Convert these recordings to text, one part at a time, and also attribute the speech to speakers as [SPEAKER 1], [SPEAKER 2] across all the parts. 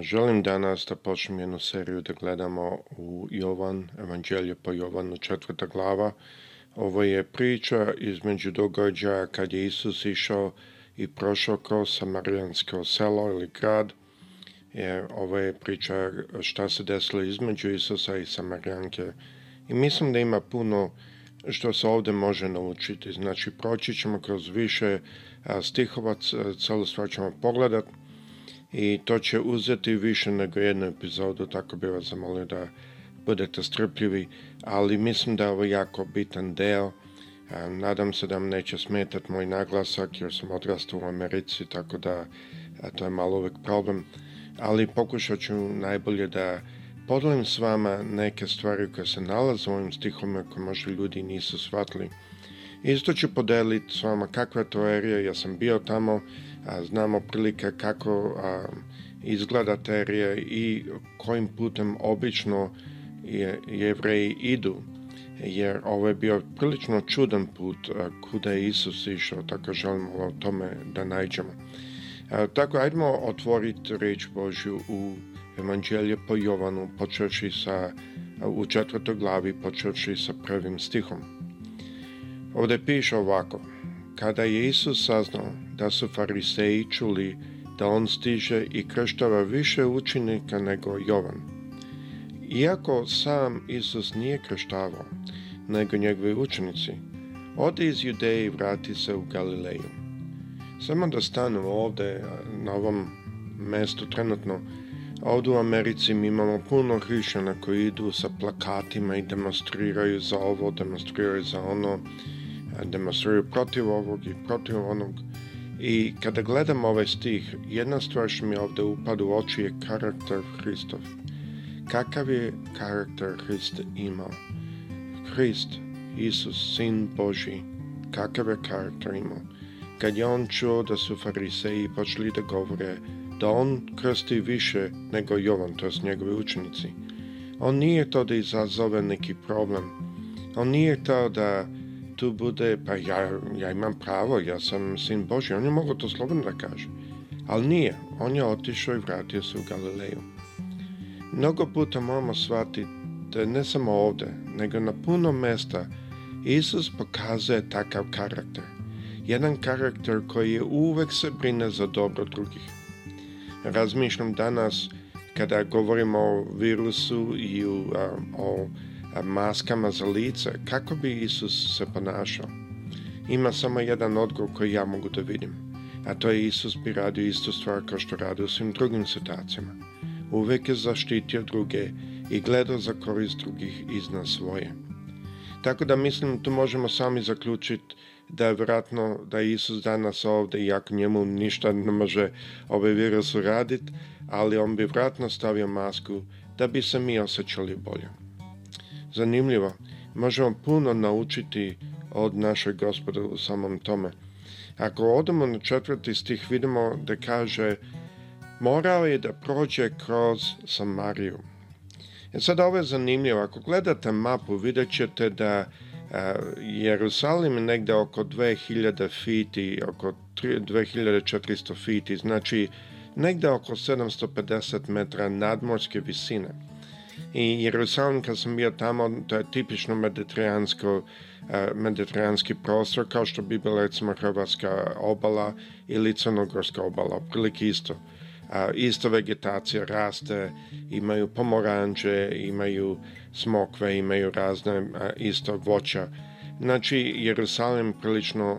[SPEAKER 1] Želim danas da počnem jednu seriju da gledamo u Jovan, Evanđelje po Jovanu, četvrta glava. Ovo je priča između događaja kad je Isus išao i prošao kroz Samarijansko selo ili grad. E, ovo je priča šta se desilo između Isusa i Samarijanke. I mislim da ima puno što se ovde može naučiti. Znači, proći ćemo kroz više stihova, celu stvar ćemo pogledati i to će uzeti više nego jednu epizodu, tako bi vas zamolio da budete strpljivi, ali mislim da je ovo jako bitan deo. E, nadam se da vam neće smetati moj naglasak jer sam odrastao u Americi, tako da e, to je malo uvijek problem. Ali pokušat ću najbolje da podelim s vama neke stvari koje se nalaze u ovim stihovima koje možda ljudi nisu shvatili. Isto ću podeliti s vama kakva je to erija, ja sam bio tamo, a, znamo prilike kako izgleda terija i kojim putem obično je, jevreji idu jer ovo je bio prilično čudan put kuda je Isus išao, tako želimo o tome da najđemo. Tako, ajdemo otvoriti reč Božju u Evanđelje po Jovanu, počeši sa, u četvrtoj glavi, počeši sa prvim stihom. ovde piše ovako, kada je Isus saznao da su fariseji čuli da on stiže i krštava više učenika nego Jovan. Iako sam Isus nije krštavao, nego njegovi učenici, ode iz Judeje i vrati se u Galileju. Samo da stanemo ovde, na ovom mestu trenutno, ovde u Americi mi imamo puno hrišćana koji idu sa plakatima i demonstriraju za ovo, demonstriraju za ono, demonstriraju protiv ovog i protiv onog. I kada gledam ovaj stih, jedna stvar što mi ovde upada u oči je karakter Hristov. Kakav je karakter Hrist imao? Hrist, Isus, Sin Boži, kakav je karakter imao? Kad je on čuo da su fariseji počeli da govore da on krsti više nego Jovan, to je njegovi učenici. On nije to da izazove neki problem. On nije to da tu bude, pa ja, ja imam pravo, ja sam sin Boži, on je mogao to slobodno da kaže. Ali nije, on je otišao i vratio se u Galileju. Mnogo puta moramo shvatiti, ne samo ovde, nego na puno mesta, Isus pokazuje takav karakter. Jedan karakter koji je uvek se brine za dobro drugih. Razmišljam danas, kada govorimo o virusu i o, o maskama za lice, kako bi Isus se ponašao? Ima samo jedan odgovor koji ja mogu da vidim, a to je Isus bi radio istu stvar kao što radi u svim drugim situacijama. Uvek je zaštitio druge i gledao za korist drugih iznad svoje. Tako da mislim tu možemo sami zaključiti da je vjerojatno da je Isus danas ovdje, iako njemu ništa ne može ovaj virus uraditi, ali on bi vjerojatno stavio masku da bi se mi osjećali bolje zanimljivo. Možemo puno naučiti od našeg gospoda u samom tome. Ako odemo na četvrti stih, vidimo da kaže morao je da prođe kroz Samariju. E sad ovo je zanimljivo. Ako gledate mapu, vidjet ćete da a, Jerusalim je negde oko 2000 fiti, oko 3, 2400 fiti, znači negde oko 750 metra nadmorske visine. I Jerusalim kad sam bio tamo, to je tipično mediteransko, e, mediteranski prostor, kao što bi bila recimo Hrvatska obala ili Crnogorska obala, otprilike isto. E, isto vegetacija raste, imaju pomoranđe, imaju smokve, imaju razne a, e, isto voća. Znači, Jerusalim prilično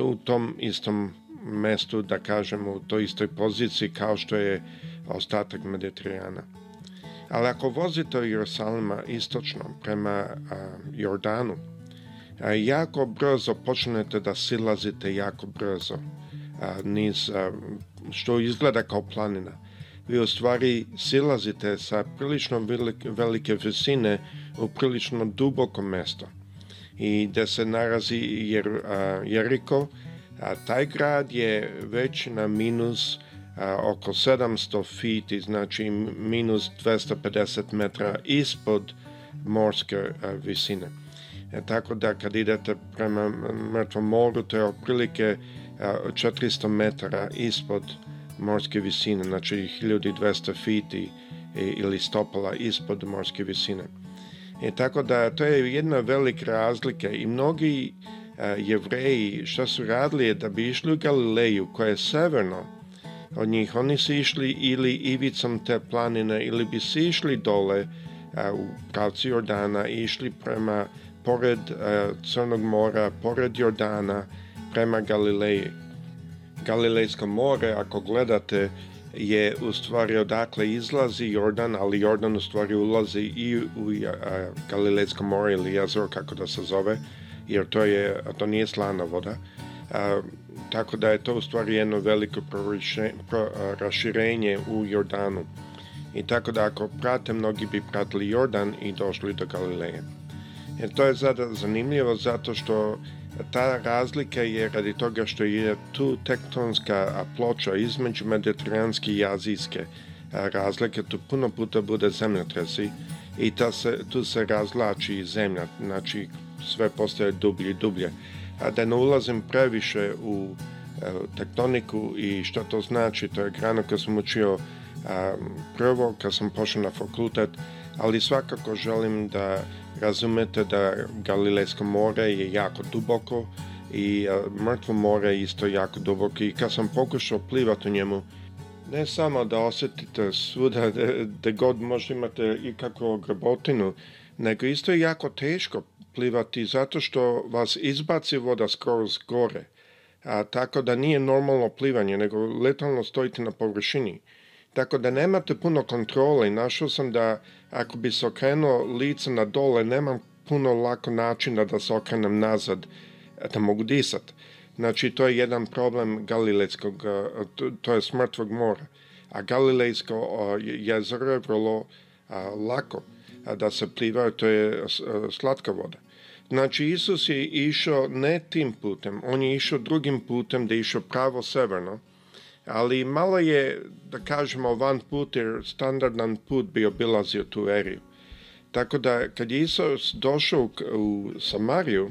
[SPEAKER 1] u tom istom mestu, da kažemo, u toj istoj poziciji kao što je ostatak Mediterana. Ali ako vozite Jerusalima istočno prema Jordanu, jako brzo počnete da silazite jako brzo niz, što izgleda kao planina. Vi u stvari silazite sa prilično velike, velike visine u prilično duboko mesto. I gde se narazi Jer, Jeriko, a taj grad je već na minus oko 700 feet, znači minus 250 metra ispod morske visine. E, tako da kad idete prema mrtvom moru, to je otprilike 400 metara ispod morske visine, znači 1200 feet ili stopala ispod morske visine. E, tako da to je jedna velika razlika i mnogi a, jevreji što su radili je da bi išli u Galileju koja je severno od njih. Oni su išli ili ivicom te planine ili bi se išli dole a, e, u kalci Jordana i išli prema pored a, e, Crnog mora, pored Jordana, prema Galileji. Galilejsko more, ako gledate, je u stvari odakle izlazi Jordan, ali Jordan u stvari ulazi i u a, e, Galilejsko more ili jezero, kako da se zove, jer to, je, to nije slana voda. A, Tako da je to u stvari jedno veliko raširenje u Jordanu. I tako da ako prate, mnogi bi pratili Jordan i došli do Galileje. Jer to je sada zanimljivo zato što ta razlika je radi toga što je tu tektonska ploča između mediteranske i azijske razlike. Tu puno puta bude zemljotresi i ta se, tu se razlači zemlja, znači sve postaje dublje i dublje. A da ne ulazim previše u e, tektoniku i što to znači, to je grano kad sam učio prvo, kad sam pošao na fakultet, ali svakako želim da razumete da Galilejsko more je jako duboko i a, e, mrtvo more je isto jako duboko i kad sam pokušao plivati u njemu, ne samo da osetite svuda, da, da god možda imate i kakvu grbotinu, nego isto je jako teško plivati zato što vas izbaci voda skroz gore. A, tako da nije normalno plivanje, nego letalno stojite na površini. Tako da nemate puno kontrole i našao sam da ako bi se okrenuo lice na dole, nemam puno lako načina da se okrenem nazad, da mogu disat. Znači, to je jedan problem Galilejskog, to je smrtvog mora. A Galilejsko jezero je vrlo lako da se plivaju, to je e, slatka voda. Znači, Isus je išao ne tim putem, on je išao drugim putem da je išao pravo severno, ali malo je, da kažemo, van put, jer standardan put bi obilazio tu eriju. Tako da, kad je Isus došao u Samariju,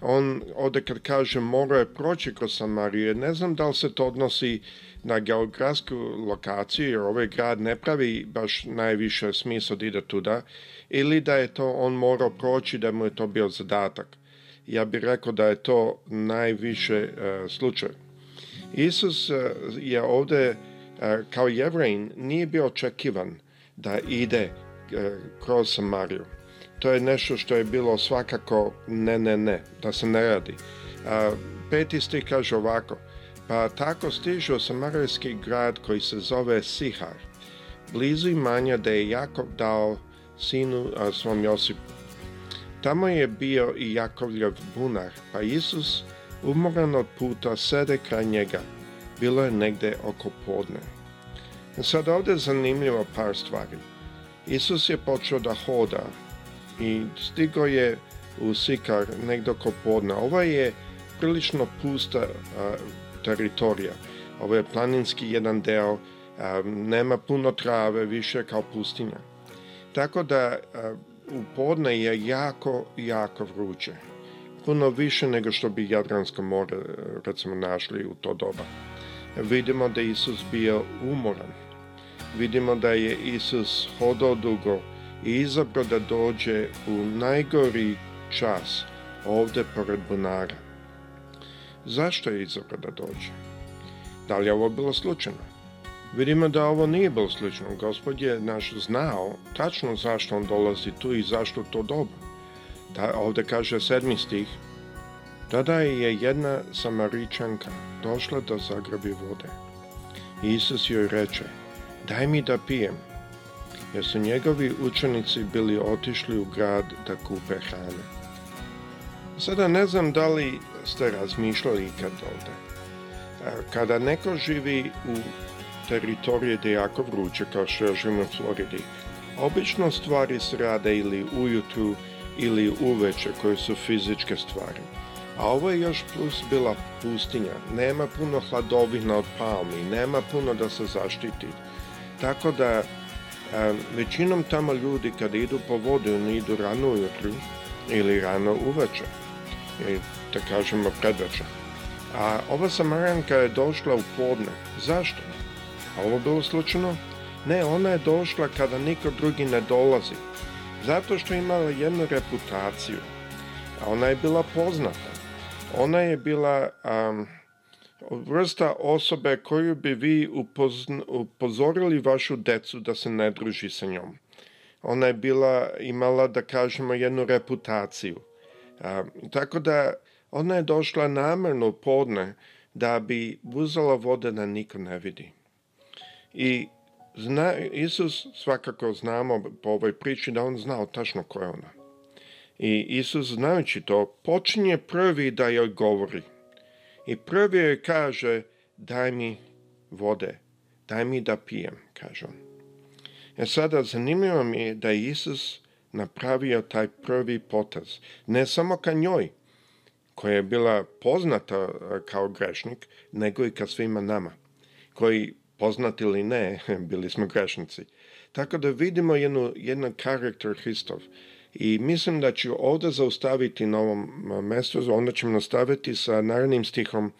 [SPEAKER 1] on ovde kad kaže mora je proći kroz Samariju, ne znam da li se to odnosi na geografsku lokaciju, jer ovaj grad ne pravi baš najviše smisla da ide tuda, ili da je to on morao proći, da mu je to bio zadatak. Ja bih rekao da je to najviše e, slučaj. Isus e, je ovde e, kao jevrein nije bio očekivan da ide e, kroz Samariju to je nešto što je bilo svakako ne, ne, ne, da se ne radi. A, peti stih kaže ovako, pa tako stižu samarijski grad koji se zove Sihar, blizu imanja da je Jakov dao sinu a, svom Josipu. Tamo je bio i Jakovljev bunar, pa Isus, umoran od puta, sede kraj njega. Bilo je negde oko podne. Sad ovde je zanimljivo par stvari. Isus je počeo da hoda, i stigo je u Sikar negde oko podna. Ova je prilično pusta a, teritorija. Ovo je planinski jedan deo, a, nema puno trave, više kao pustinja. Tako da a, u podne je jako, jako vruće. Puno više nego što bi Jadransko more, recimo, našli u to doba. Vidimo da Isus bio umoran. Vidimo da je Isus hodao dugo, i izabro da dođe u najgori čas ovde pored bunara. Zašto je izabro da dođe? Da li je ovo bilo slučajno? Vidimo da ovo nije bilo slučajno. Gospod je naš znao tačno zašto on dolazi tu i zašto to dobro. Da, ovde kaže sedmi stih. Tada je jedna samaričanka došla da zagrabi vode. Isus joj reče, daj mi da pijem jer su njegovi učenici bili otišli u grad da kupe hrane. Sada ne znam da li ste razmišljali ikad ovde. Kada neko živi u teritoriji gde je jako vruće, kao što ja živim u Floridi, obično stvari se rade ili ujutru ili uveče koje su fizičke stvari. A ovo je još plus bila pustinja, nema puno hladovina od palmi, nema puno da se zaštiti. Tako da Većinom tamo ljudi kada idu po vodu, oni idu rano ujutru ili rano uveče, i, da kažemo predveče. A ova Samaranka je došla u podne. Zašto? A ovo bilo slučajno? Ne, ona je došla kada niko drugi ne dolazi. Zato što je imala jednu reputaciju. A ona je bila poznata. Ona je bila... Um, vrsta osobe koju bi vi upozn, upozorili vašu decu da se ne druži sa njom. Ona je bila, imala, da kažemo, jednu reputaciju. A, tako da ona je došla namerno podne da bi uzela vode da niko ne vidi. I zna, Isus, svakako znamo po ovoj priči da on znao tačno ko je ona. I Isus znajući to, počinje prvi da joj govori i prvi joj kaže, daj mi vode, daj mi da pijem, kaže on. E sada zanimljivo mi je da je Isus napravio taj prvi potez. Ne samo ka njoj, koja je bila poznata e, kao grešnik, nego i ka svima nama, koji poznati ili ne, bili smo grešnici. Tako da vidimo jednu, jedan karakter Hristov, i mislim da ću ovde zaustaviti na ovom mestu, onda ćemo nastaviti sa narednim stihom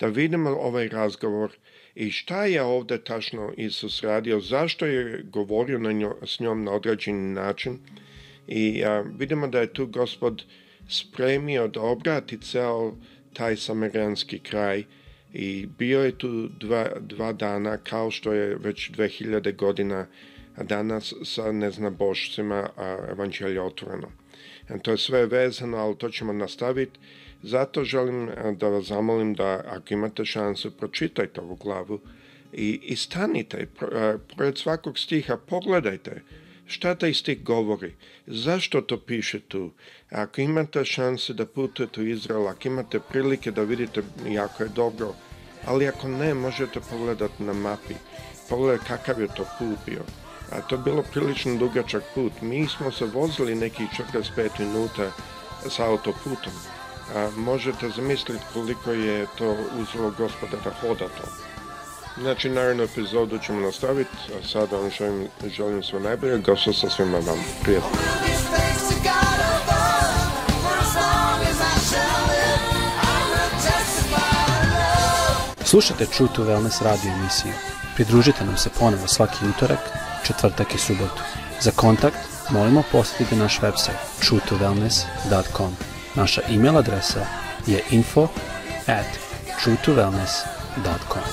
[SPEAKER 1] da vidimo ovaj razgovor i šta je ovde tačno Isus radio, zašto je govorio na njo, s njom na određeni način i a, vidimo da je tu gospod spremio da obrati ceo taj samaranski kraj i bio je tu dva, dva dana kao što je već 2000 godina danas sa neznabošcima evanđelja otvoreno. E, to je sve vezano, ali to ćemo nastaviti. Zato želim e, da vas zamolim da ako imate šansu pročitajte ovu glavu i, i stanite e, pored svakog stiha, pogledajte šta taj stih govori, zašto to piše tu. Ako imate šanse da putujete u Izrael, ako imate prilike da vidite jako je dobro, ali ako ne, možete pogledati na mapi, pogledajte kakav je to put bio a to je bilo prilično dugačak put. Mi smo se vozili nekih 45 minuta sa autoputom. A, možete zamisliti koliko je to uzelo gospodara hoda to. Znači, naravno epizodu ćemo nastaviti, a sada vam želim, želim sve najbolje, gosto sa svima vam. Prijatno.
[SPEAKER 2] Slušajte True to Wellness radio emisiju. Pridružite nam se ponovo svaki utorak četvrtak i subotu. Za kontakt molimo posjetite naš website truetowellness.com. Naša email adresa je info at truetowellness.com.